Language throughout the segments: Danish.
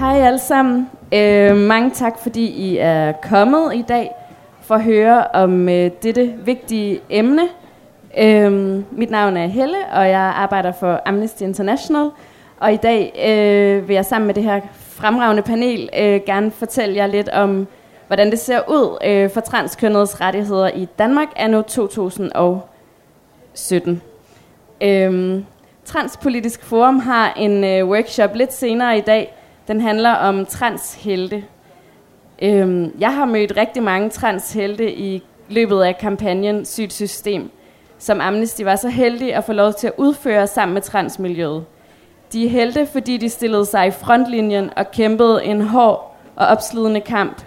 Hej alle sammen. Øh, mange tak, fordi I er kommet i dag for at høre om øh, dette vigtige emne. Øh, mit navn er Helle, og jeg arbejder for Amnesty International. Og i dag øh, vil jeg sammen med det her fremragende panel øh, gerne fortælle jer lidt om, hvordan det ser ud øh, for transkønnedes rettigheder i Danmark anno 2017. Øh, Transpolitisk Forum har en øh, workshop lidt senere i dag. Den handler om transhelte. Øhm, jeg har mødt rigtig mange transhelte i løbet af kampagnen Sygt System, som Amnesty var så heldig at få lov til at udføre sammen med transmiljøet. De er helte, fordi de stillede sig i frontlinjen og kæmpede en hård og opslidende kamp,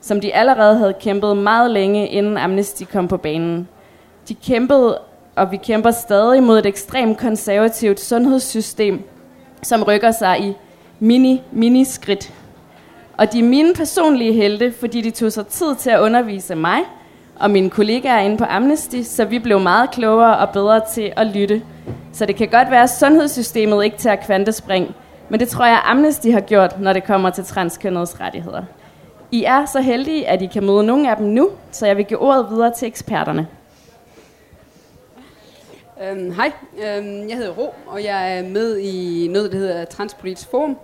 som de allerede havde kæmpet meget længe, inden Amnesty kom på banen. De kæmpede, og vi kæmper stadig mod et ekstremt konservativt sundhedssystem, som rykker sig i mini-mini-skridt. Og de er mine personlige helte, fordi de tog sig tid til at undervise mig og mine kollegaer inde på Amnesty, så vi blev meget klogere og bedre til at lytte. Så det kan godt være, at sundhedssystemet ikke tager kvantespring, men det tror jeg, Amnesty har gjort, når det kommer til transkønnedes rettigheder. I er så heldige, at I kan møde nogle af dem nu, så jeg vil give ordet videre til eksperterne. Øhm, hej, øhm, jeg hedder Ro, og jeg er med i noget, der hedder Transpolitisk Forum.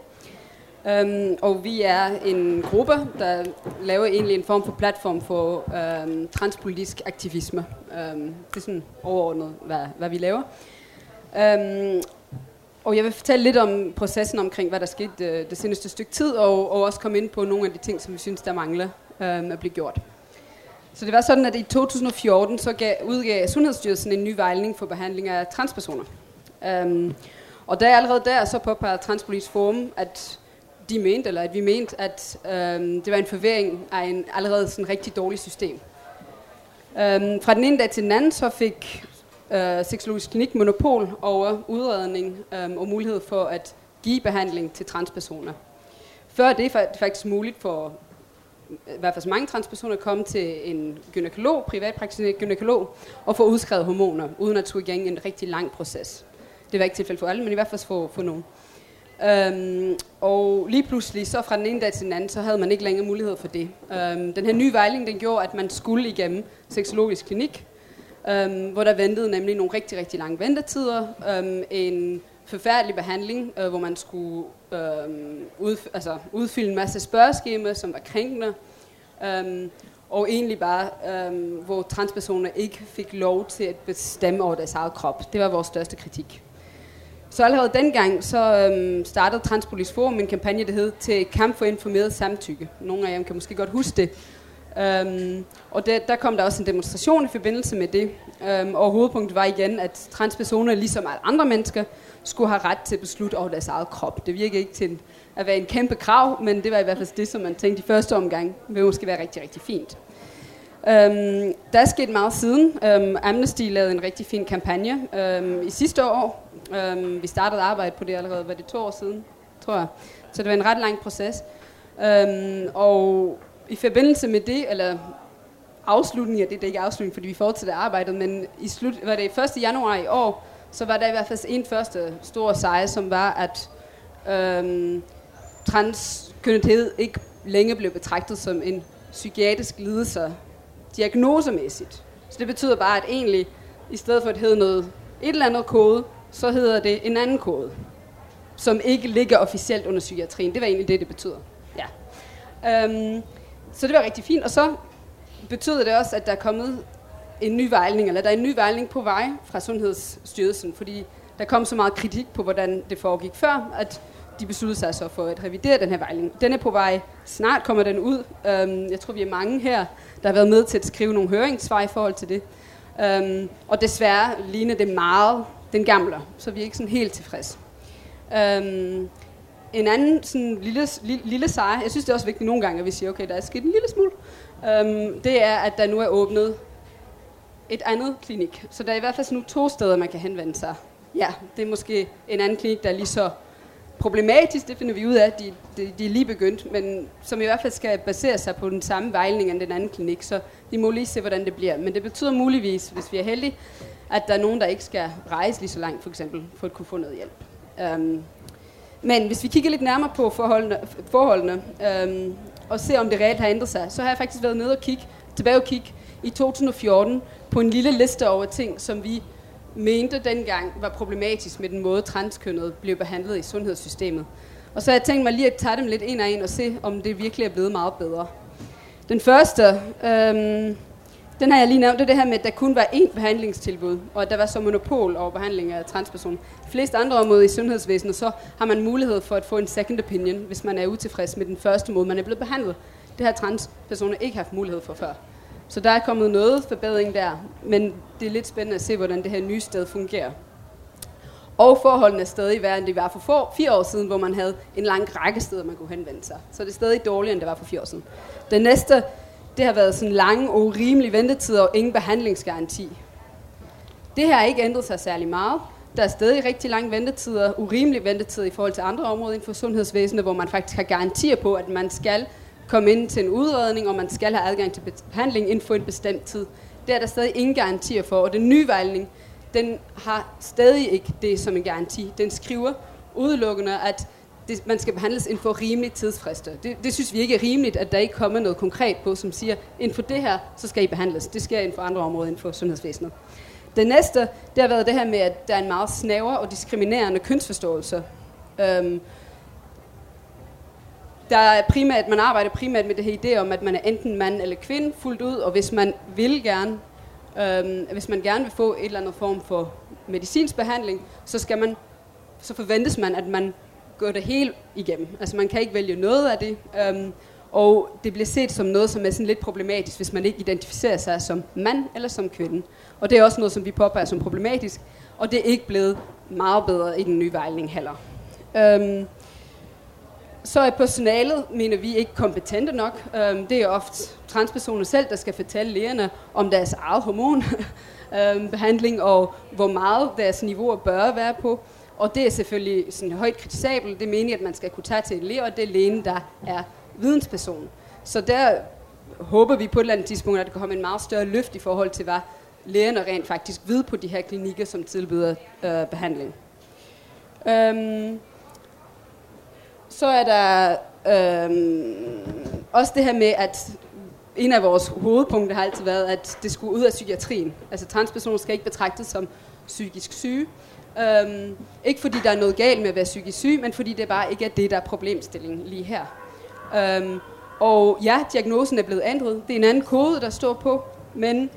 Øhm, og vi er en gruppe, der laver egentlig en form for platform for øhm, transpolitisk aktivisme. Øhm, det er sådan overordnet, hvad, hvad vi laver. Øhm, og jeg vil fortælle lidt om processen omkring, hvad der skete det, det seneste stykke tid, og, og også komme ind på nogle af de ting, som vi synes, der mangler øhm, at blive gjort. Så det var sådan, at i 2014 så gav, udgav Sundhedsstyrelsen en ny vejledning for behandling af transpersoner. Um, og der allerede der så påpeger Transpolitisk Forum, at de mente, eller at vi mente, at um, det var en forværing af en allerede sådan rigtig dårlig system. Um, fra den ene dag til den anden, så fik øh, Seksologisk Klinik monopol over udredning um, og mulighed for at give behandling til transpersoner. Før det er det faktisk muligt for øh, i hvert fald så mange transpersoner komme til en gynekolog, privatpraktiserende gynekolog, og få udskrevet hormoner, uden at skulle igennem en rigtig lang proces. Det var ikke tilfældet for alle, men i hvert fald for, for nogen. Øhm, og lige pludselig, så fra den ene dag til den anden, så havde man ikke længere mulighed for det. Øhm, den her nye vejling, den gjorde, at man skulle igennem seksologisk klinik, øhm, hvor der ventede nemlig nogle rigtig, rigtig lange ventetider. Øhm, en forfærdelig behandling, øh, hvor man skulle øhm, udf- altså, udfylde en masse spørgeskemaer, som var krænkende, Øhm, og egentlig bare, øhm, hvor transpersoner ikke fik lov til at bestemme over deres eget krop. Det var vores største kritik. Så allerede dengang så øhm, startede Transpolis Forum en kampagne, der hed til kamp for informeret samtykke. Nogle af jer kan måske godt huske det. Øhm, og der, der kom der også en demonstration i forbindelse med det. Øhm, og hovedpunktet var igen, at transpersoner, ligesom alle andre mennesker, skulle have ret til at beslutte over deres eget krop. Det virker ikke til at være en kæmpe krav, men det var i hvert fald det, som man tænkte i første omgang, vil måske være rigtig, rigtig fint. Øhm, der er sket meget siden. Øhm, Amnesty lavede en rigtig fin kampagne øhm, i sidste år. Um, vi startede arbejde på det allerede, var det to år siden, tror jeg. Så det var en ret lang proces. Um, og i forbindelse med det, eller afslutningen af det, det er ikke afslutning, fordi vi fortsætter arbejdet, men i slut, var det 1. januar i år, så var der i hvert fald en første stor sejr, som var, at øhm, transkønnethed ikke længe blev betragtet som en psykiatrisk lidelse diagnosemæssigt. Så det betyder bare, at egentlig, i stedet for at hedde noget, et eller andet kode, så hedder det en anden kode, som ikke ligger officielt under psykiatrien. Det var egentlig det, det betyder. Ja. Øhm, så det var rigtig fint. Og så betyder det også, at der er kommet en ny vejledning, eller der er en ny vejledning på vej fra Sundhedsstyrelsen, fordi der kom så meget kritik på, hvordan det foregik før, at de besluttede sig så for at revidere den her vejledning. Den er på vej. Snart kommer den ud. Øhm, jeg tror, vi er mange her, der har været med til at skrive nogle høringssvar i forhold til det. Øhm, og desværre ligner det meget den gamle, så vi er ikke sådan helt tilfredse. Øhm, en anden sådan lille, lille, lille sejr, jeg synes det er også vigtigt nogle gange, at vi siger, okay, der er sket en lille smule, øhm, det er, at der nu er åbnet et andet klinik. Så der er i hvert fald nu to steder, man kan henvende sig. Ja, det er måske en anden klinik, der er lige så problematisk, det finder vi ud af, de, de, de er lige begyndt, men som i hvert fald skal basere sig på den samme vejledning end den anden klinik, så vi må lige se, hvordan det bliver. Men det betyder muligvis, hvis vi er heldige, at der er nogen, der ikke skal rejse lige så langt, for eksempel, for at kunne få noget hjælp. Um, Men hvis vi kigger lidt nærmere på forholdene, forholdene um, og ser, om det reelt har ændret sig, så har jeg faktisk været nede og kigge, tilbage og kigge i 2014 på en lille liste over ting, som vi mente dengang var problematisk med den måde, transkønnet blev behandlet i sundhedssystemet. Og så har jeg tænkt mig lige at tage dem lidt en af en og se, om det virkelig er blevet meget bedre. Den første, øhm, den har jeg lige nævnt, det er det her med, at der kun var én behandlingstilbud, og at der var så monopol over behandling af transpersoner. De fleste andre områder i sundhedsvæsenet, så har man mulighed for at få en second opinion, hvis man er utilfreds med den første måde, man er blevet behandlet. Det har transpersoner ikke haft mulighed for før. Så der er kommet noget forbedring der, men det er lidt spændende at se, hvordan det her nye sted fungerer. Og forholdene er stadig værre, end de var for få, fire år siden, hvor man havde en lang række steder, man kunne henvende sig. Så det er stadig dårligere, end det var for fire år siden. Den næste, det har været sådan lange og urimelige ventetider og ingen behandlingsgaranti. Det her har ikke ændret sig særlig meget. Der er stadig rigtig lange ventetider, urimelige ventetider i forhold til andre områder inden for sundhedsvæsenet, hvor man faktisk har garantier på, at man skal komme ind til en udredning, og man skal have adgang til behandling inden for en bestemt tid. Det er der stadig ingen garantier for, og den nye vejledning, den har stadig ikke det som en garanti. Den skriver udelukkende, at det, man skal behandles inden for rimelige tidsfrister. Det, det synes vi ikke er rimeligt, at der ikke kommer noget konkret på, som siger, inden for det her, så skal I behandles. Det sker inden for andre områder inden for sundhedsvæsenet. Det næste, det har været det her med, at der er en meget snæver og diskriminerende kønsforståelse. Øhm, der er primært, man arbejder primært med det her idé om, at man er enten mand eller kvinde fuldt ud, og hvis man vil gerne, øhm, hvis man gerne vil få et eller andet form for medicinsk behandling, så skal man, så forventes man, at man går det hele igennem. Altså man kan ikke vælge noget af det, øhm, og det bliver set som noget, som er sådan lidt problematisk, hvis man ikke identificerer sig som mand eller som kvinde. Og det er også noget, som vi påpeger som problematisk, og det er ikke blevet meget bedre i den nye vejledning heller. Øhm, så er personalet, mener vi, ikke kompetente nok. Øhm, det er ofte transpersoner selv, der skal fortælle lægerne om deres eget hormonbehandling, øhm, og hvor meget deres niveauer bør være på. Og det er selvfølgelig sådan højt kritisabelt. Det mener at man skal kunne tage til en læge, og det er lægen, der er vidensperson. Så der håber vi på et eller andet tidspunkt, at der kan komme en meget større løft i forhold til, hvad lægerne rent faktisk ved på de her klinikker, som tilbyder øh, behandling. Øhm, så er der øhm, også det her med, at en af vores hovedpunkter har altid været, at det skulle ud af psykiatrien. Altså transpersoner skal ikke betragtes som psykisk syge. Øhm, ikke fordi der er noget galt med at være psykisk syg, men fordi det bare ikke er det, der er problemstillingen lige her. Øhm, og ja, diagnosen er blevet ændret. Det er en anden kode, der står på, men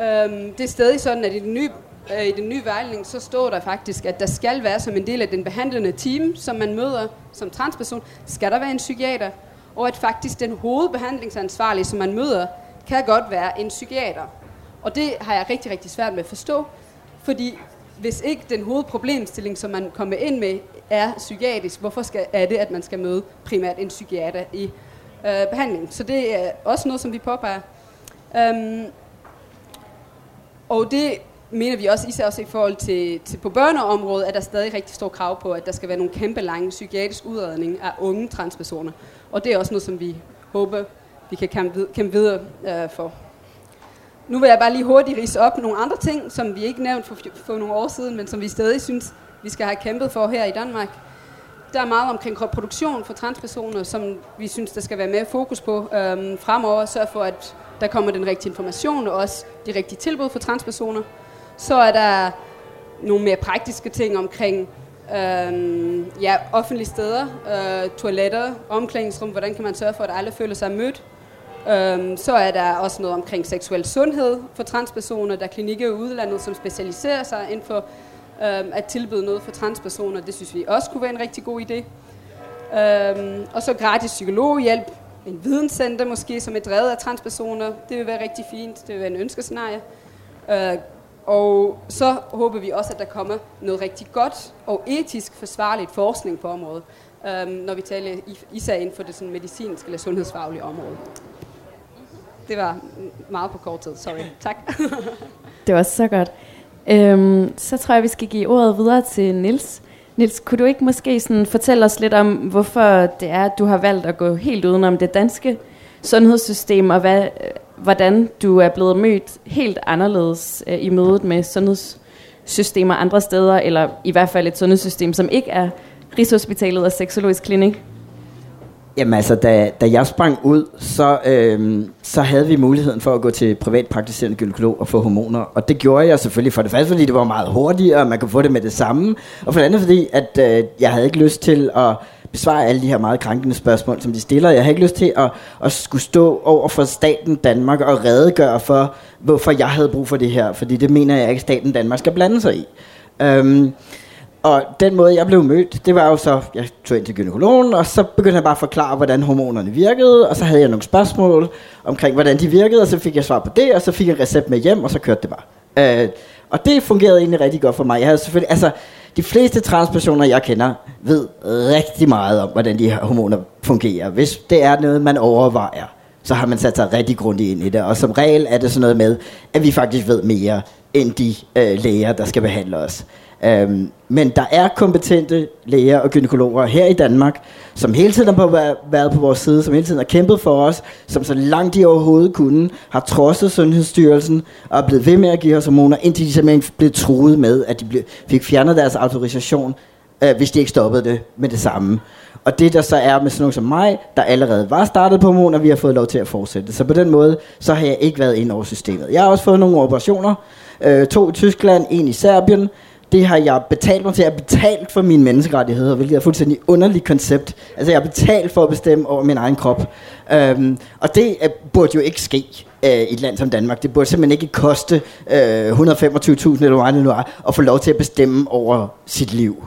øhm, det er stadig sådan, at i den nye øh, i den nye vejledning, så står der faktisk, at der skal være som en del af den behandlende team, som man møder som transperson, skal der være en psykiater, og at faktisk den hovedbehandlingsansvarlige, som man møder, kan godt være en psykiater. Og det har jeg rigtig, rigtig svært med at forstå, fordi hvis ikke den hovedproblemstilling, som man kommer ind med, er psykiatrisk, hvorfor skal, er det, at man skal møde primært en psykiater i øh, behandlingen? Så det er også noget, som vi påpeger. Øhm, og det mener vi også, især også i forhold til, til på børneområdet, at der stadig rigtig stor krav på, at der skal være nogle kæmpe lange psykiatrisk udredning af unge transpersoner. Og det er også noget, som vi håber, vi kan kæmpe, kæmpe videre øh, for. Nu vil jeg bare lige hurtigt rise op nogle andre ting, som vi ikke nævnte for, for nogle år siden, men som vi stadig synes, vi skal have kæmpet for her i Danmark. Der er meget omkring reproduktion for transpersoner, som vi synes, der skal være mere fokus på øhm, fremover. Sørg for, at der kommer den rigtige information og også de rigtige tilbud for transpersoner. Så er der nogle mere praktiske ting omkring øh, ja, offentlige steder, øh, toiletter, omklædningsrum, hvordan kan man sørge for, at alle føler sig mødt. Øh, så er der også noget omkring seksuel sundhed for transpersoner. Der er klinikker i udlandet, som specialiserer sig inden for øh, at tilbyde noget for transpersoner. Det synes vi også kunne være en rigtig god idé. Øh, og så gratis psykologhjælp. En videnscenter måske, som er drevet af transpersoner. Det vil være rigtig fint. Det vil være en ønskescenarie. Øh, og så håber vi også, at der kommer noget rigtig godt og etisk forsvarligt forskning på området, øhm, når vi taler især inden for det sådan medicinske eller sundhedsfaglige område. Det var meget på kort tid, sorry. Tak. det var så godt. Øhm, så tror jeg, vi skal give ordet videre til Nils. Nils, kunne du ikke måske sådan fortælle os lidt om, hvorfor det er, at du har valgt at gå helt udenom det danske sundhedssystem, og hvad, hvordan du er blevet mødt helt anderledes øh, i mødet med sundhedssystemer andre steder, eller i hvert fald et sundhedssystem, som ikke er Rigshospitalet og Seksologisk Klinik? Jamen altså, da, da jeg sprang ud, så, øhm, så havde vi muligheden for at gå til privatpraktiserende gynekolog og få hormoner. Og det gjorde jeg selvfølgelig for det første, fordi det var meget hurtigere, og man kunne få det med det samme. Og for det andet, fordi at, øh, jeg havde ikke lyst til at besvare alle de her meget krænkende spørgsmål, som de stiller. Jeg har ikke lyst til at, at skulle stå over for staten Danmark og redegøre for, hvorfor jeg havde brug for det her. Fordi det mener jeg ikke, staten Danmark skal blande sig i. Øhm, og den måde, jeg blev mødt, det var jo så, jeg tog ind til gynekologen, og så begyndte han bare at forklare, hvordan hormonerne virkede, og så havde jeg nogle spørgsmål omkring, hvordan de virkede, og så fik jeg svar på det, og så fik jeg en recept med hjem, og så kørte det bare. Øh, og det fungerede egentlig rigtig godt for mig. Jeg havde selvfølgelig, altså, de fleste transpersoner, jeg kender, ved rigtig meget om, hvordan de her hormoner fungerer. Hvis det er noget, man overvejer, så har man sat sig rigtig grundigt ind i det. Og som regel er det sådan noget med, at vi faktisk ved mere end de øh, læger, der skal behandle os. Øhm, men der er kompetente læger og gynekologer her i Danmark, som hele tiden har været på vores side, som hele tiden har kæmpet for os, som så langt de overhovedet kunne, har trodset Sundhedsstyrelsen og er blevet ved med at give os hormoner, indtil de simpelthen blev truet med, at de blev, fik fjernet deres autorisation, øh, hvis de ikke stoppede det med det samme. Og det der så er med sådan nogen som mig, der allerede var startet på hormoner, vi har fået lov til at fortsætte. Så på den måde, så har jeg ikke været ind over systemet. Jeg har også fået nogle operationer, øh, to i Tyskland, en i Serbien, det har jeg betalt mig til. Jeg har betalt for mine menneskerettigheder, hvilket er et fuldstændig underligt koncept. Altså, jeg har betalt for at bestemme over min egen krop. Øhm, og det uh, burde jo ikke ske øh, i et land som Danmark. Det burde simpelthen ikke koste øh, 125.000 eller hvad det nu er, at få lov til at bestemme over sit liv.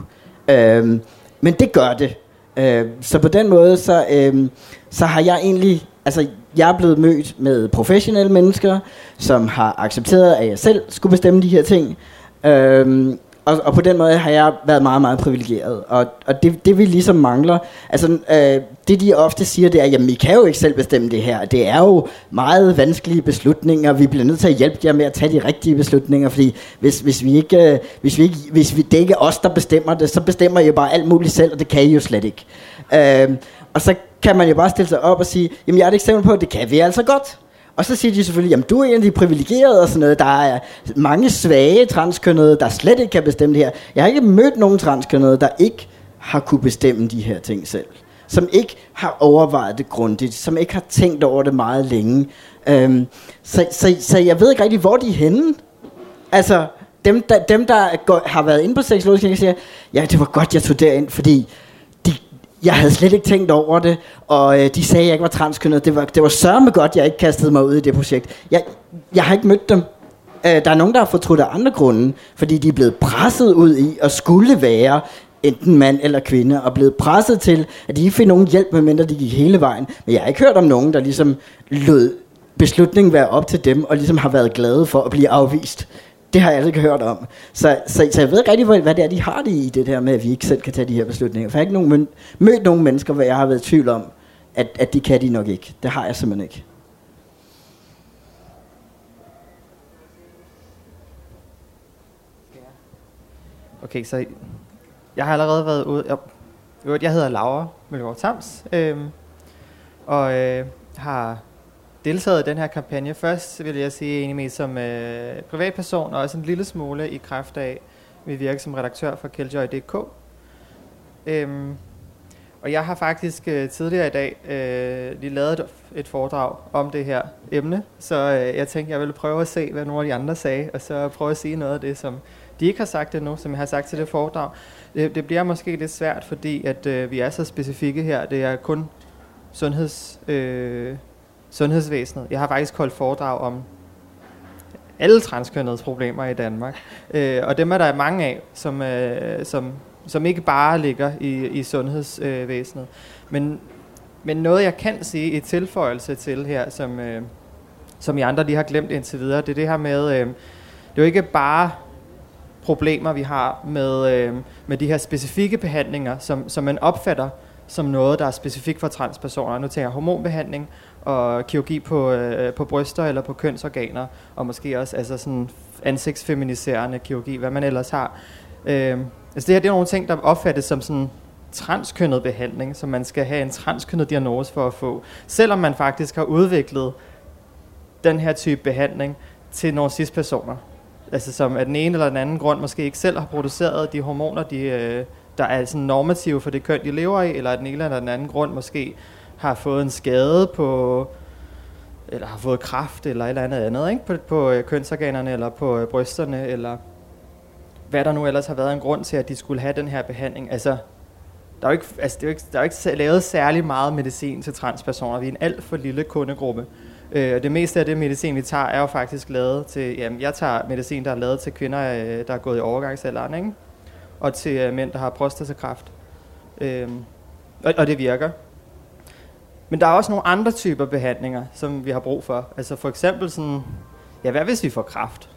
Øhm, men det gør det. Uh, så på den måde, så, um, så har jeg egentlig... Altså, jeg er blevet mødt med professionelle mennesker, som har accepteret, at jeg selv skulle bestemme de her ting. Øhm, og, og på den måde har jeg været meget, meget privilegeret. Og, og det, det vi ligesom mangler, altså øh, det de ofte siger, det er, jamen I kan jo ikke selv bestemme det her. Det er jo meget vanskelige beslutninger. Vi bliver nødt til at hjælpe jer med at tage de rigtige beslutninger, fordi hvis, hvis vi ikke, øh, hvis vi ikke, hvis vi, det ikke er os, der bestemmer det, så bestemmer I jo bare alt muligt selv, og det kan I jo slet ikke. Øh, og så kan man jo bare stille sig op og sige, jamen jeg er et eksempel på, at det kan vi altså godt. Og så siger de selvfølgelig, jamen du er en af de privilegerede og sådan noget. Der er mange svage transkønnede, der slet ikke kan bestemme det her. Jeg har ikke mødt nogen transkønnede, der ikke har kunne bestemme de her ting selv. Som ikke har overvejet det grundigt. Som ikke har tænkt over det meget længe. Øhm, så, så, så jeg ved ikke rigtig, hvor de er henne. Altså, dem der, dem, der går, har været inde på seksologisk klinik, siger, ja, det var godt, jeg tog derind, fordi jeg havde slet ikke tænkt over det, og øh, de sagde, at jeg ikke var transkønnet. Det var, det var sørme godt, jeg ikke kastede mig ud i det projekt. Jeg, jeg har ikke mødt dem. Øh, der er nogen, der har fortrudt af andre grunde, fordi de er blevet presset ud i at skulle være enten mand eller kvinde, og blevet presset til, at de ikke fik nogen hjælp, medmindre de gik hele vejen. Men jeg har ikke hørt om nogen, der ligesom lød beslutningen være op til dem, og ligesom har været glade for at blive afvist. Det har jeg aldrig hørt om. Så, så, så jeg ved ikke rigtig, hvad det er, de har det i det der med, at vi ikke selv kan tage de her beslutninger. For jeg har ikke nogen, mødt nogen mennesker, hvor jeg har været i tvivl om, at, at de kan de nok ikke. Det har jeg simpelthen ikke. Okay, så jeg har allerede været ude... Jeg, jeg hedder Laura Mølgaard Tams, øh, og øh, har deltaget i den her kampagne. Først vil jeg sige egentlig som øh, privatperson, og også en lille smule i kraft af, at vi virker som redaktør for Killjoy.dk. Øhm, og jeg har faktisk øh, tidligere i dag øh, lige lavet et, et foredrag om det her emne, så øh, jeg tænkte, jeg ville prøve at se, hvad nogle af de andre sagde, og så prøve at sige noget af det, som de ikke har sagt endnu, som jeg har sagt til det foredrag. Det, det bliver måske lidt svært, fordi at øh, vi er så specifikke her. Det er kun sundheds... Øh, sundhedsvæsenet. Jeg har faktisk holdt foredrag om alle transkønnedes problemer i Danmark. Øh, og dem er der mange af, som, øh, som, som ikke bare ligger i, i sundhedsvæsenet. Men, men noget, jeg kan sige i tilføjelse til her, som, øh, som I andre lige har glemt indtil videre, det er det her med, øh, det er jo ikke bare problemer, vi har med, øh, med de her specifikke behandlinger, som, som man opfatter som noget, der er specifikt for transpersoner. Nu tænker jeg hormonbehandling og kirurgi på, øh, på bryster eller på kønsorganer, og måske også altså sådan ansigtsfeminiserende kirurgi, hvad man ellers har. Øh, altså det her det er nogle ting, der opfattes som sådan transkønnet behandling, som man skal have en transkønnet diagnose for at få. Selvom man faktisk har udviklet den her type behandling til nogle cis-personer. Altså som af den ene eller den anden grund måske ikke selv har produceret de hormoner, de, øh, der er sådan normative for det køn, de lever i, eller af den ene eller den anden grund måske har fået en skade på, eller har fået kraft eller et eller andet andet, ikke? på, på øh, kønsorganerne eller på øh, brysterne, eller hvad der nu ellers har været en grund til, at de skulle have den her behandling. Altså, der er jo ikke, altså, det er jo ikke, der er jo ikke lavet særlig meget medicin til transpersoner. Vi er en alt for lille kundegruppe. Øh, og det meste af det medicin, vi tager, er jo faktisk lavet til... Jamen, jeg tager medicin, der er lavet til kvinder, øh, der er gået i overgangsalderen, ikke? Og til øh, mænd, der har prostatakræft. Øh, og, og det virker. Men der er også nogle andre typer behandlinger, som vi har brug for. Altså for eksempel sådan... Ja, hvad hvis vi får kræft?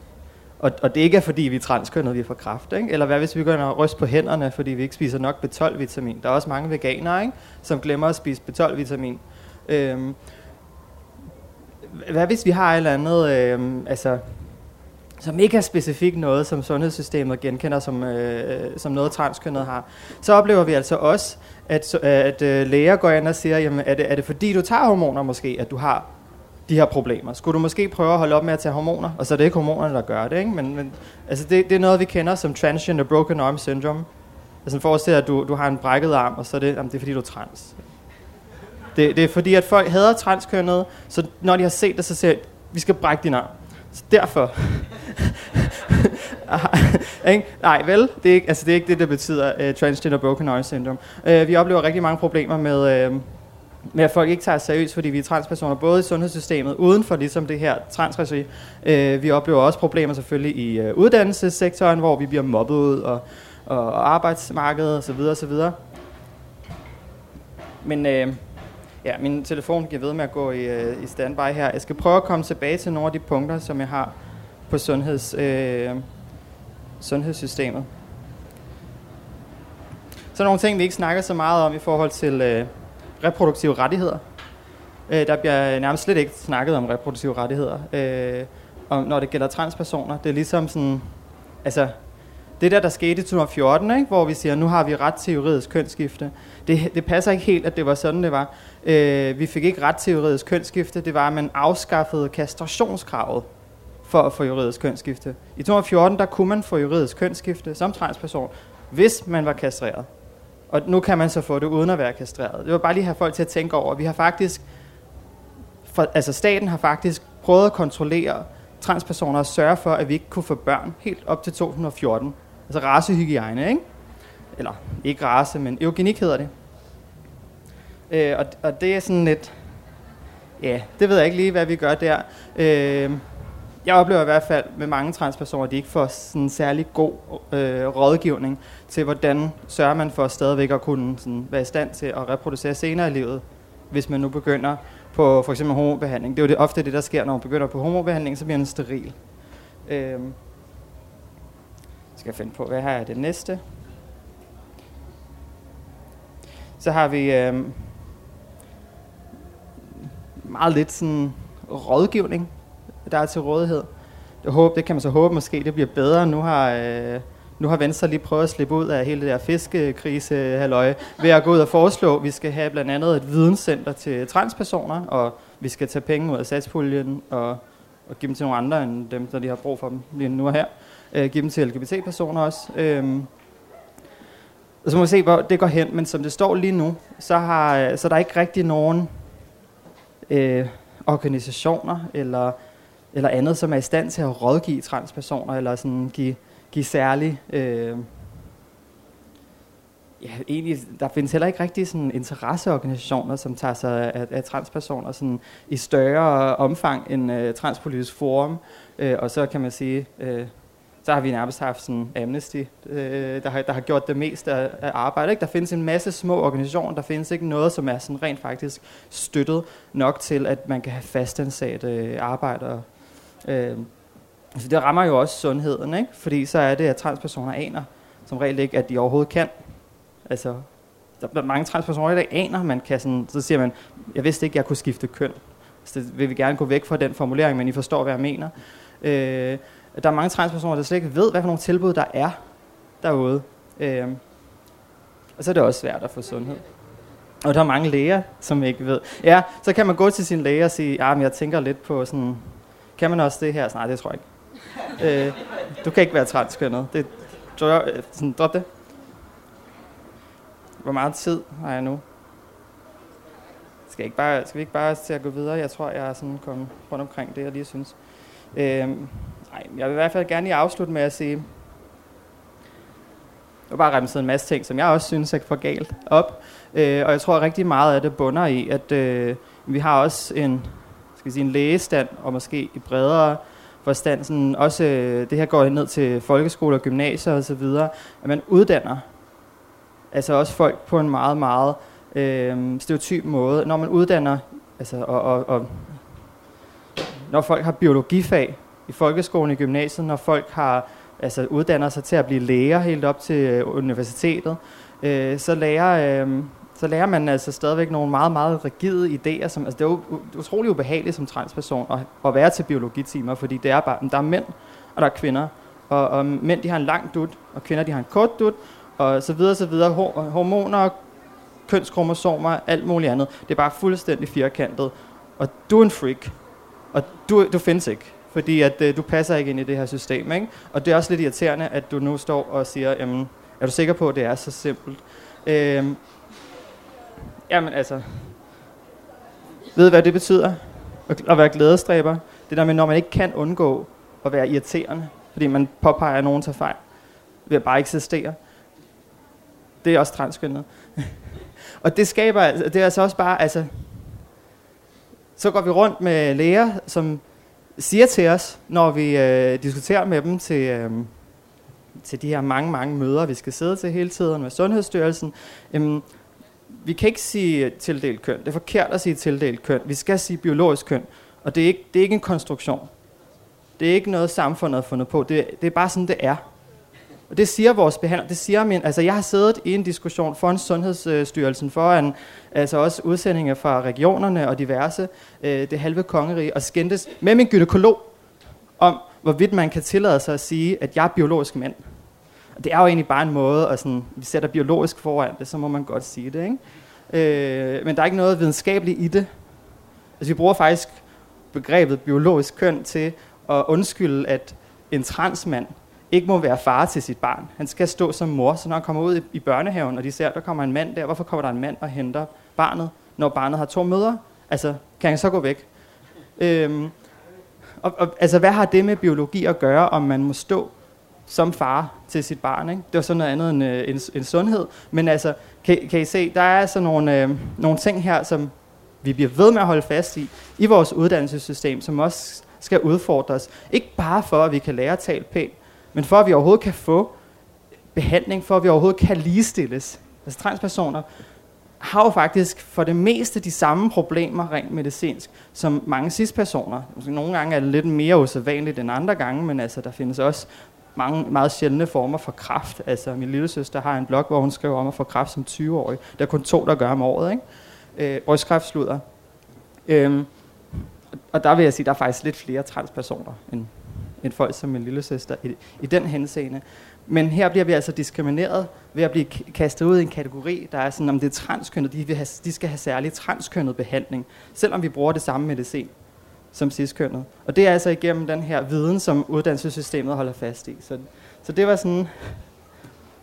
Og, og det ikke er fordi, vi er transkønnede, vi får kræft. Ikke? Eller hvad hvis vi begynder at ryste på hænderne, fordi vi ikke spiser nok B12-vitamin? Der er også mange veganere, ikke? som glemmer at spise B12-vitamin. Øhm, hvad hvis vi har et eller andet, øhm, altså, som ikke er specifikt noget, som sundhedssystemet genkender som, øh, som noget transkønnet har, så oplever vi altså også, at, at øh, læger går ind og siger, jamen, er det, er det fordi du tager hormoner måske, at du har de her problemer. Skulle du måske prøve at holde op med at tage hormoner? Og så er det ikke hormonerne, der gør det, ikke? Men, men altså det, det er noget, vi kender som transgender broken arm syndrome. Altså forestil dig, at du, du har en brækket arm, og så er det, jamen, det er fordi, du er trans. Det, det er fordi, at folk hader transkønnede, så når de har set det, så siger de, vi skal brække din arm. Så derfor. Nej, vel? Det er, ikke, altså, det er ikke det, der betyder uh, transgender broken arm syndrome. Uh, vi oplever rigtig mange problemer med, uh, med at folk ikke tager seriøst, fordi vi er transpersoner, både i sundhedssystemet, uden for ligesom det her transregi. Øh, vi oplever også problemer selvfølgelig i øh, uddannelsessektoren, hvor vi bliver mobbet ud, og, og, og arbejdsmarkedet osv. osv. Men øh, ja, min telefon giver ved med at gå i, øh, i standby her. Jeg skal prøve at komme tilbage til nogle af de punkter, som jeg har på sundheds, øh, sundhedssystemet. Så nogle ting, vi ikke snakker så meget om i forhold til... Øh, reproduktive rettigheder. Øh, der bliver nærmest slet ikke snakket om reproduktive rettigheder, øh, om, når det gælder transpersoner. Det er ligesom sådan, altså, det der, der skete i 2014, ikke, hvor vi siger, nu har vi ret til juridisk kønsskifte, det, det passer ikke helt, at det var sådan, det var. Øh, vi fik ikke ret til juridisk kønsskifte, det var, at man afskaffede kastrationskravet for at få juridisk kønsskifte. I 2014, der kunne man få juridisk kønsskifte som transperson, hvis man var kastreret. Og nu kan man så få det uden at være kastreret. Det var bare lige have folk til at tænke over. Vi har faktisk, for, altså staten har faktisk prøvet at kontrollere transpersoner og sørge for, at vi ikke kunne få børn helt op til 2014. Altså racehygiejne, ikke? Eller ikke race, men eugenik hedder det. Øh, og, og det er sådan lidt, ja, det ved jeg ikke lige, hvad vi gør der. Øh, jeg oplever i hvert fald med mange transpersoner, at de ikke får sådan særlig god øh, rådgivning til, hvordan sørger man for stadigvæk at kunne sådan, være i stand til at reproducere senere i livet, hvis man nu begynder på for eksempel hormonbehandling. Det er jo det, ofte det, der sker, når man begynder på hormonbehandling, så bliver man steril. Øh, skal jeg finde på, hvad her er det næste? Så har vi øh, meget lidt sådan rådgivning der er til rådighed. Det, håber, det kan man så håbe måske, det bliver bedre. Nu har, øh, nu har Venstre lige prøvet at slippe ud af hele det der fiskekrise halløj, ved at gå ud og foreslå, at vi skal have blandt andet et videnscenter til transpersoner, og vi skal tage penge ud af satspuljen og, og give dem til nogle andre end dem, der de har brug for dem lige nu og her. Øh, give dem til LGBT-personer også. Øh, og så må vi se, hvor det går hen, men som det står lige nu, så, har, øh, så der er ikke rigtig nogen øh, organisationer eller eller andet, som er i stand til at rådgive transpersoner, eller sådan give, give særlig... Øh, ja, egentlig, der findes heller ikke rigtig sådan interesseorganisationer, som tager sig af, af transpersoner sådan i større omfang end øh, Transpolitisk Forum. Øh, og så kan man sige, øh, så har vi nærmest haft sådan Amnesty, øh, der, har, der har gjort det meste af, af arbejdet. Ikke? Der findes en masse små organisationer, der findes ikke noget, som er sådan rent faktisk støttet nok til, at man kan have fastansat øh, arbejdere Øh, så det rammer jo også sundheden, ikke? fordi så er det, at transpersoner aner som regel ikke, at de overhovedet kan. Altså, der er mange transpersoner, der aner, man kan sådan, så siger man, jeg vidste ikke, jeg kunne skifte køn. Så det vil vi gerne gå væk fra den formulering, men I forstår, hvad jeg mener. Øh, der er mange transpersoner, der slet ikke ved, hvad for nogle tilbud der er derude. Øh, og så er det også svært at få sundhed. Og der er mange læger, som ikke ved. Ja, så kan man gå til sin læge og sige, ja, men jeg tænker lidt på sådan kan man også det her? Nej, det tror jeg ikke. Øh, du kan ikke være transkønnet. Det, tror øh, sådan, drop det. hvor meget tid har jeg nu? Skal, ikke bare, skal vi ikke bare til at gå videre? Jeg tror, jeg er sådan kommet rundt omkring det, jeg lige synes. Øh, nej, jeg vil i hvert fald gerne lige afslutte med at sige, jeg har bare remset en masse ting, som jeg også synes er for galt op. Øh, og jeg tror at rigtig meget af det bunder i, at øh, vi har også en, skal sige, en lægestand, og måske i bredere forstand, sådan også, øh, det her går ned til folkeskoler, gymnasier og så videre, at man uddanner altså også folk på en meget, meget øh, stereotyp måde. Når man uddanner, altså, og, og, og når folk har biologifag i folkeskolen i gymnasiet, når folk har altså uddanner sig til at blive læger helt op til øh, universitetet, øh, så lærer øh, så lærer man altså stadigvæk nogle meget, meget rigide idéer. Som, altså det er jo utrolig ubehageligt som transperson at, at være til biologitimer, fordi det er bare, der er mænd, og der er kvinder. Og, og mænd, de har en lang dut, og kvinder, de har en kort dut, og så videre, så videre. Hormoner, kønskromosomer, alt muligt andet. Det er bare fuldstændig firkantet. Og du er en freak. Og du, du findes ikke. Fordi at øh, du passer ikke ind i det her system. Ikke? Og det er også lidt irriterende, at du nu står og siger, jamen, er du sikker på, at det er så simpelt? Øhm, jamen altså, ved hvad det betyder? At være glædestræber. Det der med, når man ikke kan undgå at være irriterende, fordi man påpeger, at nogen tager fejl, ved at bare eksistere. Det er også transkønnet. og det skaber, altså, det er altså også bare, altså, så går vi rundt med læger, som siger til os, når vi øh, diskuterer med dem til, øh, til de her mange, mange møder, vi skal sidde til hele tiden med Sundhedsstyrelsen, øh, vi kan ikke sige tildelt køn. Det er forkert at sige tildelt køn. Vi skal sige biologisk køn. Og det er ikke, det er ikke en konstruktion. Det er ikke noget, samfundet har fundet på. Det, det er bare sådan, det er. Og det siger vores behandler. Det siger min, altså jeg har siddet i en diskussion foran Sundhedsstyrelsen, foran altså også udsendinger fra regionerne og diverse, øh, det halve kongerige, og skændtes med min gynekolog om, hvorvidt man kan tillade sig at sige, at jeg er biologisk mand. Og det er jo egentlig bare en måde, at sådan, vi sætter biologisk foran det, så må man godt sige det. Ikke? Øh, men der er ikke noget videnskabeligt i det. Altså vi bruger faktisk begrebet biologisk køn til at undskylde, at en transmand ikke må være far til sit barn. Han skal stå som mor, så når han kommer ud i, i børnehaven, og de ser, at der kommer en mand der, hvorfor kommer der en mand og henter barnet, når barnet har to mødre? Altså, kan han så gå væk? Øhm, og, og, altså, hvad har det med biologi at gøre, om man må stå som far til sit barn? Ikke? Det var sådan noget andet end, øh, end, end sundhed. Men altså, kan, kan I se, der er altså nogle, øh, nogle ting her, som vi bliver ved med at holde fast i, i vores uddannelsessystem, som også skal udfordres. Ikke bare for, at vi kan lære at tale pænt, men for at vi overhovedet kan få behandling, for at vi overhovedet kan ligestilles. Altså transpersoner har jo faktisk for det meste de samme problemer rent medicinsk, som mange cis-personer. Nogle gange er det lidt mere usædvanligt end andre gange, men altså, der findes også mange meget sjældne former for kraft. Altså, min lille søster har en blog, hvor hun skriver om at få kraft som 20-årig. Der er kun to, der gør om året. Ikke? Øh, brystkræftsludder. Øhm, og der vil jeg sige, at der er faktisk lidt flere transpersoner end end folk som min lille søster i, i den henseende. Men her bliver vi altså diskrimineret ved at blive kastet ud i en kategori, der er sådan, om det er transkønnet, de, vil have, de skal have særlig transkønnet behandling, selvom vi bruger det samme medicin som ciskønnet. Og det er altså igennem den her viden, som uddannelsessystemet holder fast i. Så, så det var sådan,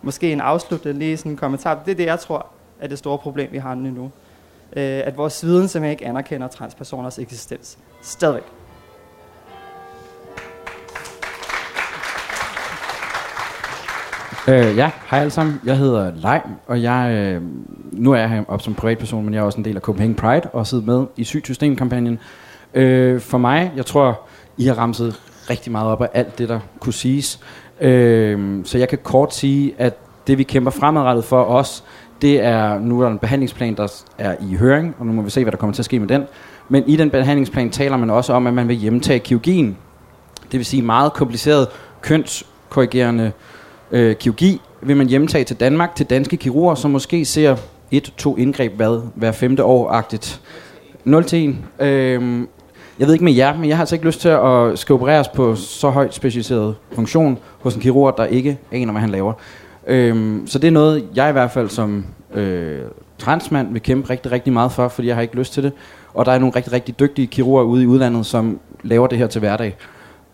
måske en afsluttende lige sådan en kommentar. Det er det, jeg tror er det store problem, vi har nu. Øh, at vores viden simpelthen ikke anerkender transpersoners eksistens. Stadigvæk. Øh, ja, hej alle sammen. Jeg hedder Leim, og jeg, øh, nu er jeg her op som privatperson, men jeg er også en del af Copenhagen Pride og sidder med i Sygt System-kampagnen. Øh, for mig, jeg tror, I har ramset rigtig meget op af alt det, der kunne siges. Øh, så jeg kan kort sige, at det vi kæmper fremadrettet for os, det er, nu er der en behandlingsplan, der er i høring, og nu må vi se, hvad der kommer til at ske med den. Men i den behandlingsplan taler man også om, at man vil hjemtage kirurgien. Det vil sige meget kompliceret kønskorrigerende øh, kirurgi vil man hjemtage til Danmark til danske kirurger, som måske ser et, to indgreb hvad, hver femte år-agtigt. 0 til 1. Øhm, jeg ved ikke med jer, men jeg har altså ikke lyst til at skal opereres på så højt specialiseret funktion hos en kirurg, der ikke aner, hvad han laver. Øhm, så det er noget, jeg i hvert fald som øh, transmand vil kæmpe rigtig, rigtig meget for, fordi jeg har ikke lyst til det. Og der er nogle rigtig, rigtig dygtige kirurger ude i udlandet, som laver det her til hverdag.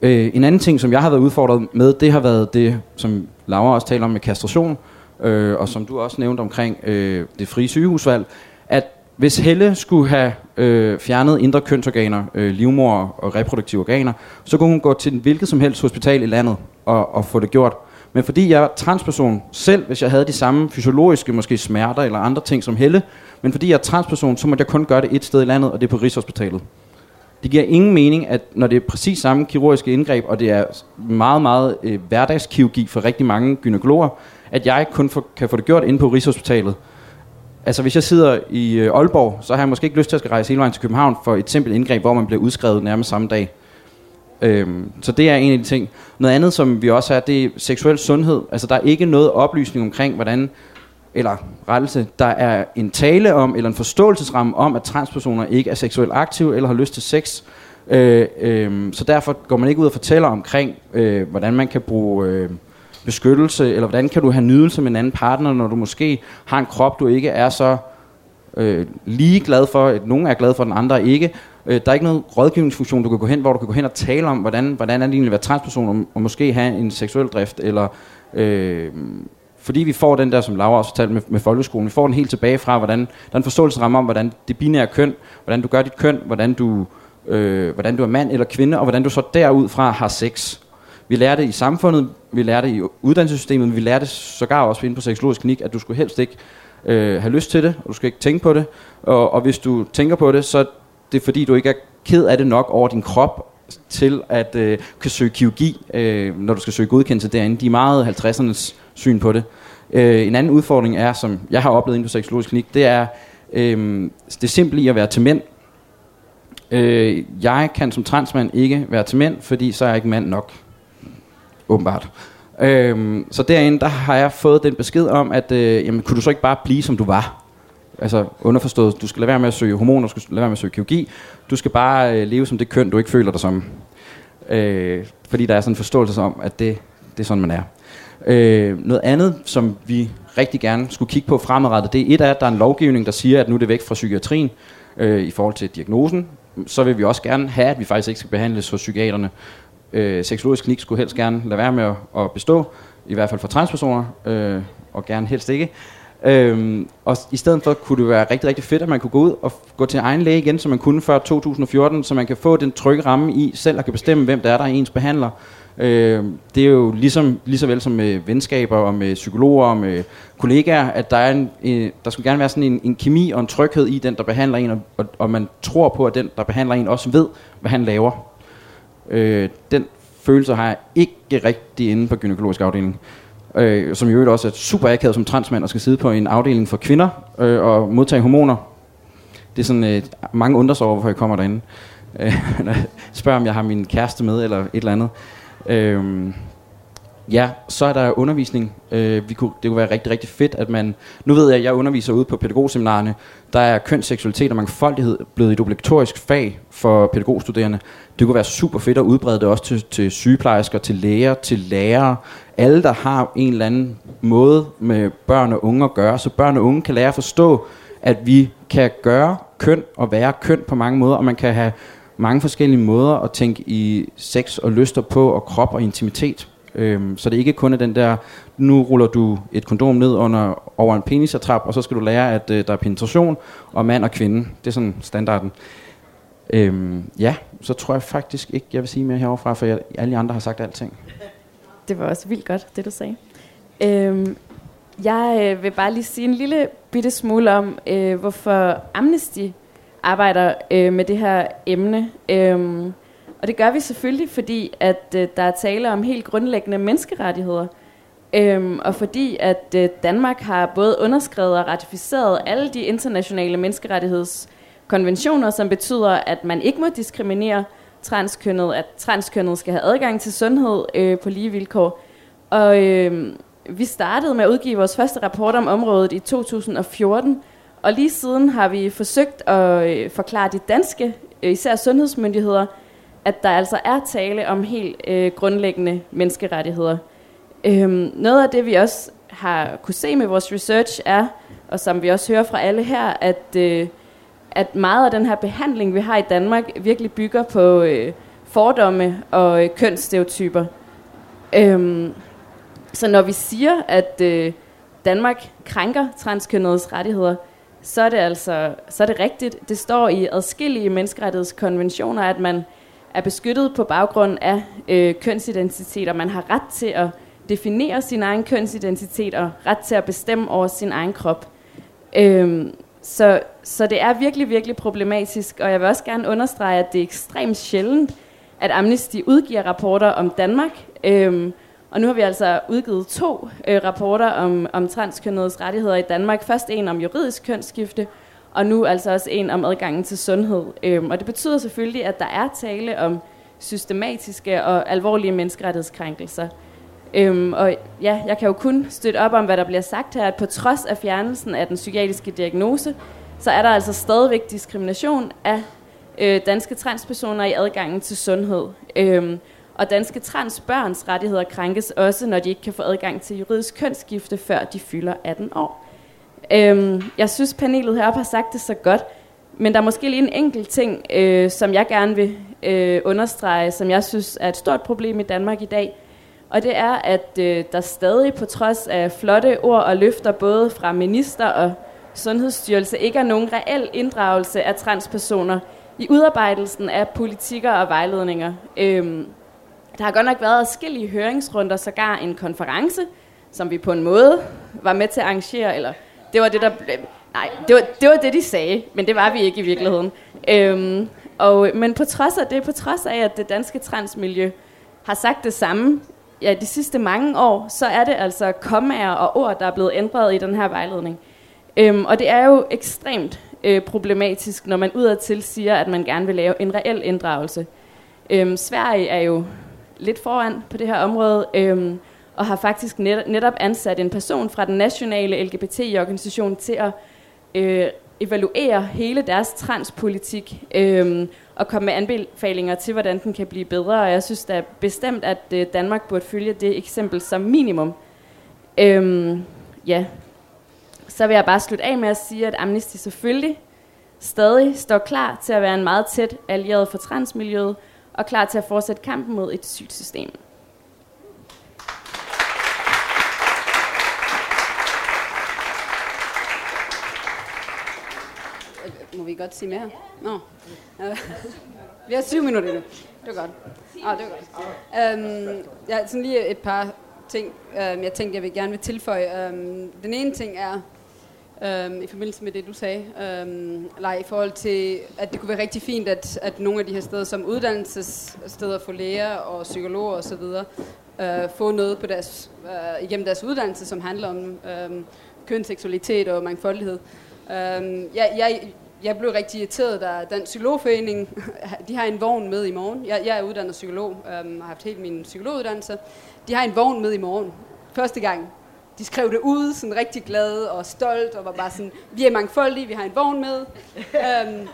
Øh, en anden ting, som jeg har været udfordret med, det har været det, som Laura også taler om med kastration. øh, og som du også nævnte omkring øh, det frie sygehusvalg, at hvis Helle skulle have øh, fjernet indre kønsorganer, øh, livmor og reproduktive organer, så kunne hun gå til hvilket som helst hospital i landet og, og få det gjort. Men fordi jeg er transperson selv, hvis jeg havde de samme fysiologiske måske smerter eller andre ting som Helle, men fordi jeg er transperson, så må jeg kun gøre det et sted i landet, og det er på Rigshospitalet. Det giver ingen mening, at når det er præcis samme kirurgiske indgreb, og det er meget, meget øh, hverdagskirurgi for rigtig mange gynekologer, at jeg kun for, kan få det gjort inde på Rigshospitalet. Altså hvis jeg sidder i øh, Aalborg, så har jeg måske ikke lyst til at skal rejse hele vejen til København for et simpelt indgreb, hvor man bliver udskrevet nærmest samme dag. Øhm, så det er en af de ting. Noget andet, som vi også har, det er seksuel sundhed. Altså der er ikke noget oplysning omkring, hvordan eller rettelse, der er en tale om, eller en forståelsesramme om, at transpersoner ikke er seksuelt aktive, eller har lyst til sex. Øh, øh, så derfor går man ikke ud og fortæller omkring, øh, hvordan man kan bruge øh, beskyttelse, eller hvordan kan du have nydelse med en anden partner, når du måske har en krop, du ikke er så øh, lige glad for, at nogen er glad for, den andre ikke. Øh, der er ikke noget rådgivningsfunktion, du kan gå hen, hvor du kan gå hen og tale om, hvordan, hvordan er det egentlig at være transperson, og, og måske have en seksuel drift, eller... Øh, fordi vi får den der, som Laura også fortalte med, med folkeskolen, vi får den helt tilbage fra, hvordan der er en forståelsesramme om, hvordan det binære køn, hvordan du gør dit køn, hvordan du, øh, hvordan du er mand eller kvinde, og hvordan du så derudfra har sex. Vi lærer det i samfundet, vi lærer det i uddannelsessystemet, vi lærer det sågar også inde på seksologisk klinik, at du skulle helst ikke øh, have lyst til det, og du skal ikke tænke på det. Og, og hvis du tænker på det, så det er fordi, du ikke er ked af det nok over din krop, til at øh, kan søge kirurgi, øh, når du skal søge godkendelse derinde. De er meget 50'ernes syn på det. Øh, en anden udfordring er, som jeg har oplevet inden på seksologisk klinik, det er øh, det simple i at være til mænd. Øh, jeg kan som transmand ikke være til mænd, fordi så er jeg ikke mand nok. Åbenbart. Øhm, så derinde, der har jeg fået den besked om, at øh, jamen, kunne du så ikke bare blive, som du var? Altså underforstået, du skal lade være med at søge hormoner, du skal lade være med at søge kirurgi. Du skal bare øh, leve som det køn, du ikke føler dig som. Øh, fordi der er sådan en forståelse om, at det, det er sådan, man er. Øh, noget andet, som vi rigtig gerne skulle kigge på fremadrettet, det er et af, at der er en lovgivning, der siger, at nu er det væk fra psykiatrien øh, i forhold til diagnosen. Så vil vi også gerne have, at vi faktisk ikke skal behandles hos psykiaterne. Øh, seksologisk klinik skulle helst gerne lade være med at, at bestå, i hvert fald for transpersoner, øh, og gerne helst ikke. Øhm, og i stedet for kunne det være rigtig, rigtig fedt, at man kunne gå ud og gå til egen læge igen, som man kunne før 2014, så man kan få den trygge ramme i selv at kan bestemme, hvem der er, der er ens behandler. Øh, det er jo ligesom, lige så vel som med venskaber og med psykologer og med kollegaer, at der, er en, øh, der skulle gerne være sådan en, en kemi og en tryghed i den, der behandler en, og, og, og man tror på, at den, der behandler en, også ved, hvad han laver. Øh, den følelse har jeg ikke rigtig inde på gynækologisk afdeling. Øh, som i øvrigt også er super akavet som transmand og skal sidde på en afdeling for kvinder øh, og modtage hormoner. Det er sådan, øh, mange undrer sig over, hvorfor jeg kommer derinde. Øh, spørger, om jeg har min kæreste med, eller et eller andet. Øh, ja, så er der undervisning. Øh, vi kunne, det kunne være rigtig, rigtig fedt, at man... Nu ved jeg, at jeg underviser ude på pædagogseminarerne. Der er køn, seksualitet og mangfoldighed blevet et obligatorisk fag for pædagogstuderende. Det kunne være super fedt at udbrede det også til, til sygeplejersker, til læger, til lærere. Alle, der har en eller anden måde med børn og unge at gøre, så børn og unge kan lære at forstå, at vi kan gøre køn og være køn på mange måder, og man kan have mange forskellige måder at tænke i sex og lyster på, og krop og intimitet. Øhm, så det ikke kun er den der, nu ruller du et kondom ned under, over en penisatrap, og så skal du lære, at øh, der er penetration, og mand og kvinde. Det er sådan standarden. Øhm, ja, så tror jeg faktisk ikke, jeg vil sige mere heroverfra, for jeg, alle andre har sagt alting. Det var også vildt godt, det du sagde. Øhm, jeg øh, vil bare lige sige en lille bitte smule om, øh, hvorfor Amnesty arbejder øh, med det her emne. Øh, og det gør vi selvfølgelig, fordi at øh, der er tale om helt grundlæggende menneskerettigheder. Øhm, og fordi at øh, Danmark har både underskrevet og ratificeret alle de internationale menneskerettighedskonventioner, som betyder, at man ikke må diskriminere transkønnet, at transkønnet skal have adgang til sundhed øh, på lige vilkår. Og øh, vi startede med at udgive vores første rapport om området i 2014, og lige siden har vi forsøgt at øh, forklare de danske, øh, især sundhedsmyndigheder, at der altså er tale om helt øh, grundlæggende menneskerettigheder. Øhm, noget af det, vi også har kunne se med vores research er, og som vi også hører fra alle her, at, øh, at meget af den her behandling, vi har i Danmark, virkelig bygger på øh, fordomme og øh, kønsstereotyper. Øhm, så når vi siger, at, øh, Danmark krænker transkønnedes rettigheder, så er det altså så er det rigtigt. Det står i adskillige menneskerettighedskonventioner, at man er beskyttet på baggrund af øh, kønsidentitet, og man har ret til at definere sin egen kønsidentitet og ret til at bestemme over sin egen krop. Øhm, så, så det er virkelig, virkelig problematisk, og jeg vil også gerne understrege, at det er ekstremt sjældent, at Amnesty udgiver rapporter om Danmark. Øhm, og nu har vi altså udgivet to øh, rapporter om, om transkønnedes rettigheder i Danmark. Først en om juridisk kønsskifte, og nu altså også en om adgangen til sundhed. Øhm, og det betyder selvfølgelig, at der er tale om systematiske og alvorlige menneskerettighedskrænkelser. Øhm, og ja, jeg kan jo kun støtte op om, hvad der bliver sagt her, at på trods af fjernelsen af den psykiatriske diagnose, så er der altså stadigvæk diskrimination af øh, danske transpersoner i adgangen til sundhed. Øhm, og danske transbørns rettigheder krænkes også, når de ikke kan få adgang til juridisk kønsskifte, før de fylder 18 år. Øhm, jeg synes, panelet heroppe har sagt det så godt, men der er måske lige en enkelt ting, øh, som jeg gerne vil øh, understrege, som jeg synes er et stort problem i Danmark i dag. Og det er, at øh, der stadig på trods af flotte ord og løfter, både fra minister og sundhedsstyrelse, ikke er nogen reel inddragelse af transpersoner i udarbejdelsen af politikker og vejledninger. Øhm, der har godt nok været forskellige høringsrunder, sågar en konference, som vi på en måde var med til at arrangere, eller det var det, der... Nej, det var, det var det, de sagde, men det var vi ikke i virkeligheden. Øhm, og, men på trods af det, på trods af, at det danske transmiljø har sagt det samme ja, de sidste mange år, så er det altså kommaer og ord, der er blevet ændret i den her vejledning. Øhm, og det er jo ekstremt øh, problematisk, når man udadtil siger, at man gerne vil lave en reel inddragelse. Øhm, Sverige er jo lidt foran på det her område, øhm, og har faktisk net, netop ansat en person fra den nationale LGBT-organisation til at øh, evaluere hele deres transpolitik øh, og komme med anbefalinger til, hvordan den kan blive bedre. Og jeg synes da bestemt, at øh, Danmark burde følge det eksempel som minimum. Øh, ja. Så vil jeg bare slutte af med at sige, at Amnesty selvfølgelig stadig står klar til at være en meget tæt allieret for transmiljøet, og klar til at fortsætte kampen mod et sygt system. Må vi godt sige mere? Nå. vi har syv minutter nu. Det er godt. Ah, det er godt. Um, ja, sådan lige et par ting, um, jeg tænkte, jeg vil gerne vil tilføje. Um, den ene ting er, um, i forbindelse med det, du sagde, um, eller i forhold til, at det kunne være rigtig fint, at, at nogle af de her steder, som uddannelsessteder for læger og psykologer osv., uh, øh, få noget på deres, uh, igennem deres uddannelse, som handler om um, kønsseksualitet og mangfoldighed. Um, jeg, jeg, jeg blev rigtig irriteret, da den psykologforening, de har en vogn med i morgen. Jeg, jeg er uddannet psykolog, øhm, har haft helt min psykologuddannelse. De har en vogn med i morgen. Første gang. De skrev det ud, sådan rigtig glad og stolt, og var bare sådan, vi er mangfoldige, vi har en vogn med. øhm,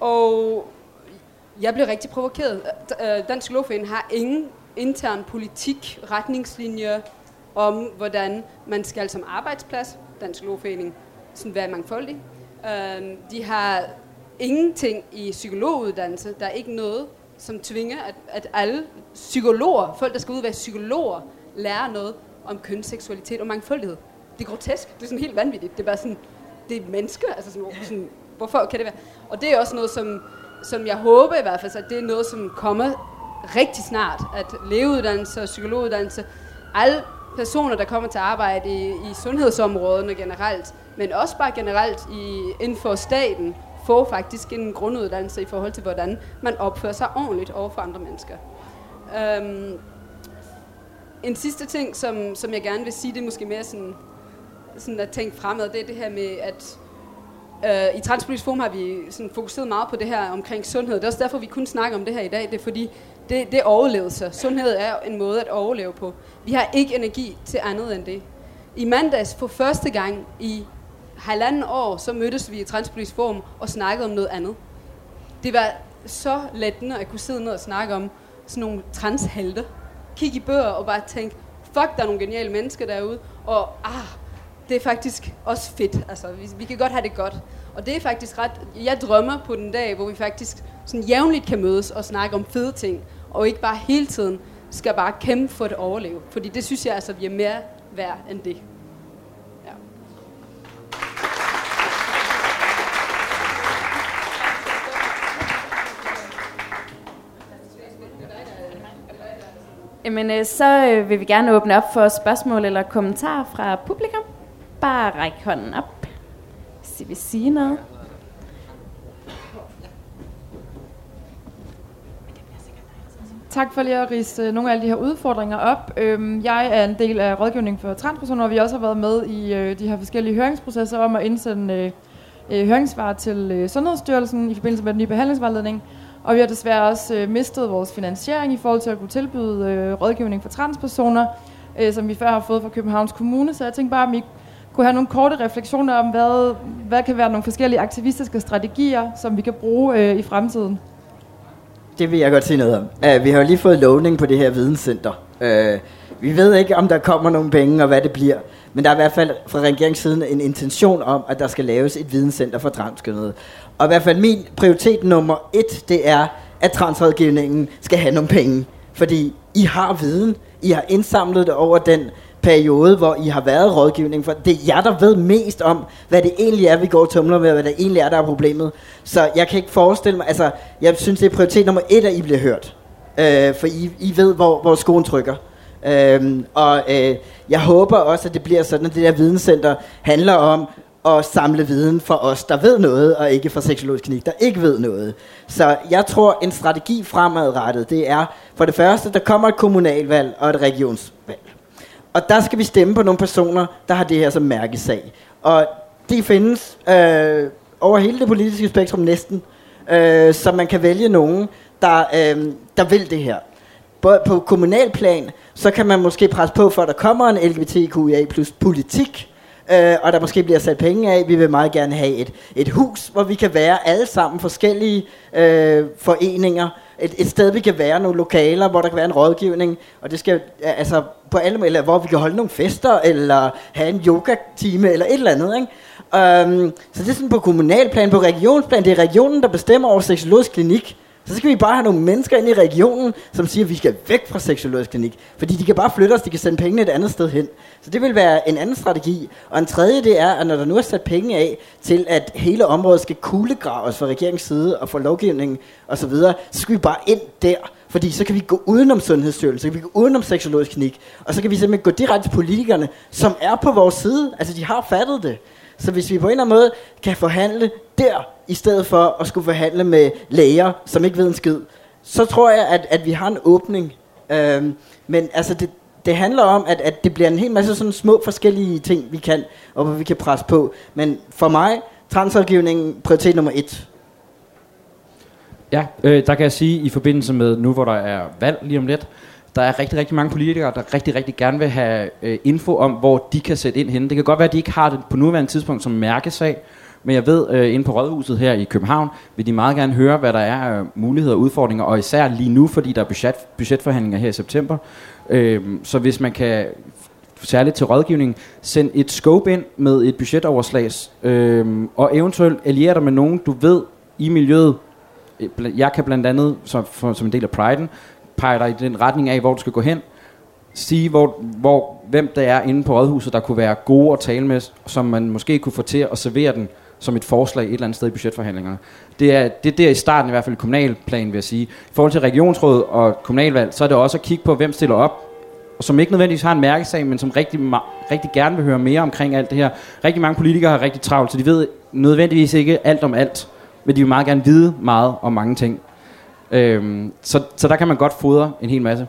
og jeg blev rigtig provokeret. Øh, den psykologforening har ingen intern politik, retningslinjer om, hvordan man skal som arbejdsplads, Dansk psykologforening, sådan være mangfoldig Øh, de har ingenting i psykologuddannelse. Der er ikke noget, som tvinger, at, at alle psykologer, folk der skal ud være psykologer, lærer noget om kønsseksualitet og mangfoldighed. Det er grotesk. Det er sådan helt vanvittigt. Det er bare sådan, det er mennesker. Altså sådan, sådan, hvorfor kan det være? Og det er også noget, som, som jeg håber i hvert fald, at det er noget, som kommer rigtig snart. At lægeuddannelse og psykologuddannelse, alle personer, der kommer til at arbejde i, i sundhedsområderne generelt, men også bare generelt i, inden for staten, får faktisk en grunduddannelse i forhold til, hvordan man opfører sig ordentligt over for andre mennesker. Um, en sidste ting, som, som jeg gerne vil sige, det er måske mere sådan, sådan at tænke fremad, det er det her med, at uh, i Transpolitisk Forum har vi sådan fokuseret meget på det her omkring sundhed. Det er også derfor, vi kun snakker om det her i dag. Det er fordi, det, det er overlevelse. Sundhed er en måde at overleve på. Vi har ikke energi til andet end det. I mandags for første gang i halvanden år, så mødtes vi i Transpolitisk Forum og snakkede om noget andet. Det var så lettende at kunne sidde ned og snakke om sådan nogle transhelte. Kigge i bøger og bare tænke, fuck, der er nogle geniale mennesker derude, og ah, det er faktisk også fedt. Altså, vi, vi kan godt have det godt. Og det er faktisk ret... Jeg drømmer på den dag, hvor vi faktisk sådan jævnligt kan mødes og snakke om fede ting, og ikke bare hele tiden skal bare kæmpe for at overleve. Fordi det synes jeg altså, vi er mere værd end det. Ja. Jamen, øh, så øh, vil vi gerne åbne op for spørgsmål eller kommentarer fra publikum. Bare ræk hånden op, hvis I vil sige noget. Tak for lige at rise øh, nogle af alle de her udfordringer op. Øhm, jeg er en del af rådgivningen for transpersoner, og vi også har været med i øh, de her forskellige høringsprocesser om at indsende øh, høringssvar til Sundhedsstyrelsen i forbindelse med den nye behandlingsvejledning. Og vi har desværre også mistet vores finansiering i forhold til at kunne tilbyde rådgivning for transpersoner, som vi før har fået fra Københavns Kommune. Så jeg tænkte bare, om I kunne have nogle korte refleksioner om, hvad, hvad kan være nogle forskellige aktivistiske strategier, som vi kan bruge i fremtiden. Det vil jeg godt sige noget om. Uh, vi har jo lige fået lovning på det her videnscenter. Uh, vi ved ikke, om der kommer nogle penge, og hvad det bliver. Men der er i hvert fald fra regeringssiden en intention om, at der skal laves et videnscenter for transkønnede. Og i hvert fald min prioritet nummer et, det er, at transrådgivningen skal have nogle penge. Fordi I har viden. I har indsamlet det over den periode, hvor I har været rådgivning, for det er jer, der ved mest om, hvad det egentlig er, vi går og tumler med, og hvad det egentlig er, der er problemet. Så jeg kan ikke forestille mig, altså, jeg synes, det er prioritet nummer et, at I bliver hørt. Øh, for I, I ved, hvor, hvor skoen trykker. Øhm, og øh, jeg håber også, at det bliver sådan, at det der videnscenter handler om at samle viden for os, der ved noget, og ikke for seksologisk klinik, der ikke ved noget. Så jeg tror, en strategi fremadrettet, det er for det første, der kommer et kommunalvalg og et regionsvalg. Og der skal vi stemme på nogle personer, der har det her som mærkesag. Og de findes øh, over hele det politiske spektrum næsten. Øh, så man kan vælge nogen, der, øh, der vil det her. Både på kommunalplan, så kan man måske presse på for, at der kommer en LGBTQIA plus politik, øh, og der måske bliver sat penge af. Vi vil meget gerne have et, et hus, hvor vi kan være alle sammen forskellige øh, foreninger, et, et sted, vi kan være, nogle lokaler, hvor der kan være en rådgivning, og det skal, altså på alle eller hvor vi kan holde nogle fester, eller have en yoga-time, eller et eller andet, ikke? Um, så det er sådan på kommunalplan, på regionsplan, det er regionen, der bestemmer over seksologisk klinik, så skal vi bare have nogle mennesker ind i regionen, som siger, at vi skal væk fra seksologisk klinik. Fordi de kan bare flytte os, de kan sende pengene et andet sted hen. Så det vil være en anden strategi. Og en tredje, det er, at når der nu er sat penge af til, at hele området skal kuglegraves fra regeringens side og få lovgivning osv., så, så skal vi bare ind der. Fordi så kan vi gå udenom Sundhedsstyrelsen, så kan vi gå udenom seksologisk klinik, og så kan vi simpelthen gå direkte til politikerne, som er på vores side. Altså, de har fattet det. Så hvis vi på en eller anden måde kan forhandle der, i stedet for at skulle forhandle med læger, som ikke ved en skid, så tror jeg, at, at vi har en åbning. Øhm, men altså, det, det handler om, at, at det bliver en hel masse sådan små forskellige ting, vi kan, og hvor vi kan presse på. Men for mig, transrådgivningen prioritet nummer et. Ja, øh, der kan jeg sige, i forbindelse med nu, hvor der er valg lige om lidt, der er rigtig, rigtig mange politikere, der rigtig, rigtig gerne vil have øh, info om, hvor de kan sætte ind henne. Det kan godt være, at de ikke har det på nuværende tidspunkt som mærkesag, men jeg ved, øh, inde på Rådhuset her i København, vil de meget gerne høre, hvad der er af muligheder og udfordringer, og især lige nu, fordi der er budget, budgetforhandlinger her i september. Øh, så hvis man kan særligt til rådgivning, send et scope ind med et budgetoverslag, øh, og eventuelt alliere dig med nogen, du ved i miljøet. Øh, jeg kan blandt andet, som, for, som en del af priden, pege dig i den retning af, hvor du skal gå hen. Sige, hvor, hvor, hvem der er inde på rådhuset, der kunne være gode at tale med, som man måske kunne få til at servere den som et forslag et eller andet sted i budgetforhandlingerne. Det er, det er der i starten i hvert fald kommunalplan, vil jeg sige. I forhold til regionsråd og kommunalvalg, så er det også at kigge på, hvem stiller op, og som ikke nødvendigvis har en mærkesag, men som rigtig, rigtig gerne vil høre mere omkring alt det her. Rigtig mange politikere har rigtig travlt, så de ved nødvendigvis ikke alt om alt, men de vil meget gerne vide meget om mange ting. Øhm, så, så der kan man godt fodre en hel masse.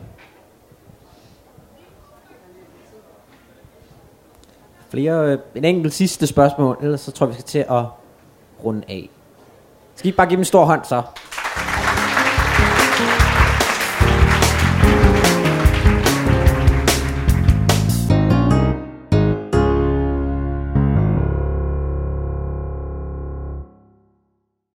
Flere, øh, en enkelt sidste spørgsmål, ellers så tror jeg, vi skal til at runde af. Skal I bare give dem en stor hånd så?